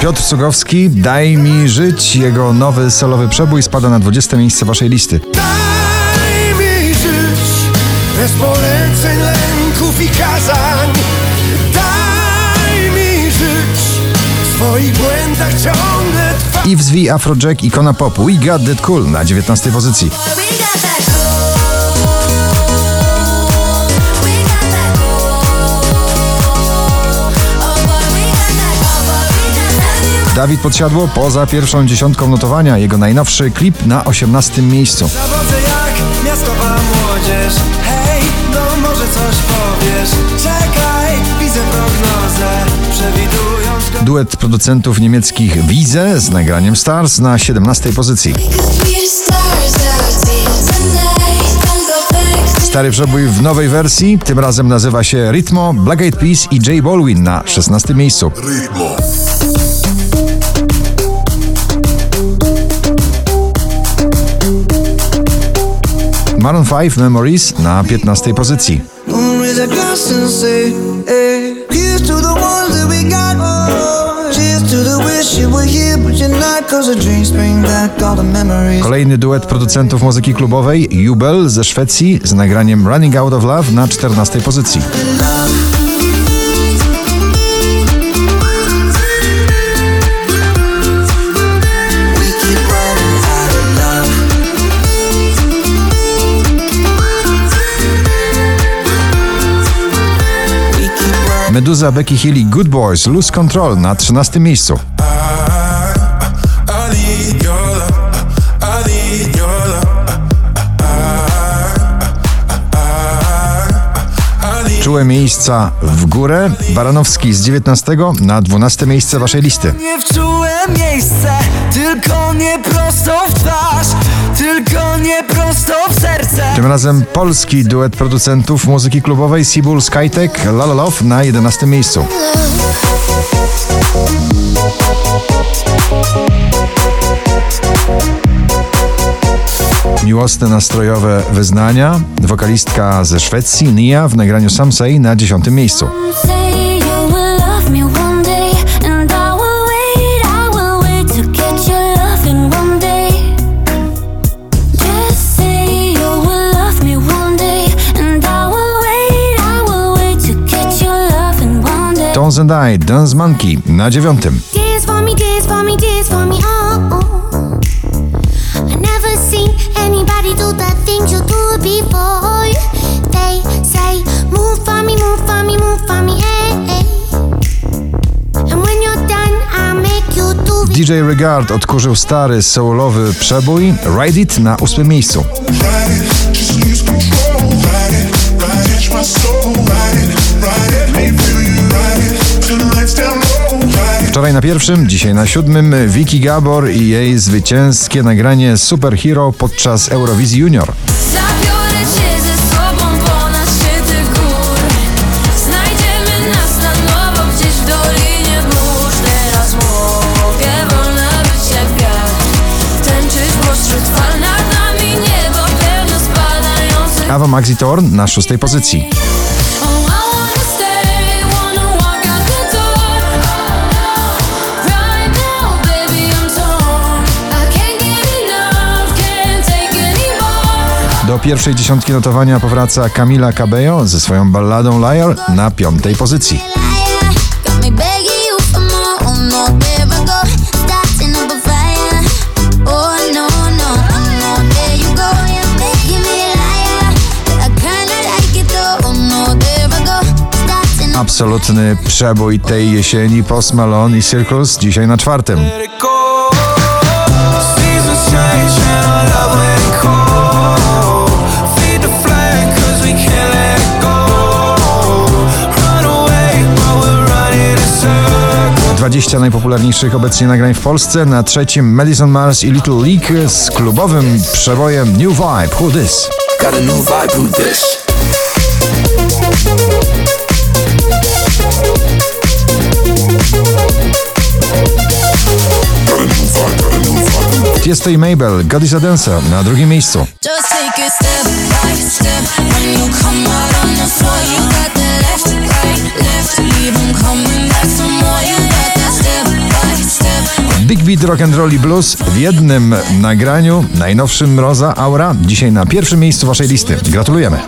Piotr Cugowski, Daj mi żyć. Jego nowy solowy przebój spada na 20 miejsce waszej listy. Daj mi żyć bez poleceń, lęków i kazań. Daj mi żyć w swoich błędach ciągle trwać. Yves V, Afrojack, ikona popu. We Got That Cool na 19 pozycji. Dawid Podsiadło poza pierwszą dziesiątką notowania. Jego najnowszy klip na 18 miejscu. Zawodzę jak miastowa młodzież. Hej, no może coś powiesz. Czekaj, widzę prognozę. Przewidując. Duet producentów niemieckich Wize z nagraniem Stars na 17 pozycji. Stary przebój w nowej wersji, tym razem nazywa się Ritmo, Black Eyed Peas i J Balwin na 16 miejscu. Drinks bring back all the memories. Kolejny duet producentów muzyki klubowej Jubel ze Szwecji z nagraniem Running Out of Love na 14 pozycji. Meduza, Becky i Good Boys Lose Control na 13 miejscu. Czułe miejsca w górę. Baranowski z 19 na 12 miejsce waszej listy. Nie wczułem miejsce, tylko nie prosto w twarz, tylko nie prosto w serce. Tym razem polski duet producentów muzyki klubowej Sibul Skytech La La Love na 11 miejscu. And I will wait, I will wait to get your loving one day. Tones and I, Dance Monkey na 9. Dance for me, dance for me, dance for me, oh. oh. I never seen anybody do the things you do before. They say, move for me, move for me, move for me, hey, hey. And when you're done, I make you do it. DJ Regard odkurzył stary soulowy przebój Ride It na 8 miejscu. ride it. Just lose control. Ride it. Ride it. My soul. Ride it. Ride it. Wczoraj na pierwszym, dzisiaj na siódmym Vicky Gabor i jej zwycięskie nagranie Superhero podczas Eurowizji Junior. Zabiorę cię ze sobą ponad szczyty Do pierwszej dziesiątki notowania powraca Camila Cabello ze swoją balladą Liar na piątej pozycji. Got me begging you for more. Oh no, there I go. 20 najpopularniejszych obecnie nagrań w Polsce. Na trzecim Madison Mars i Little League z klubowym przebojem New Vibe. Who This? Got a new vibe, who this? Tiesto i Mabel, God is a Dancer na drugim miejscu. Just hit rock and roll blues w jednym nagraniu. Najnowszym Roza Aura. Dzisiaj na pierwszym miejscu waszej listy. Gratulujemy.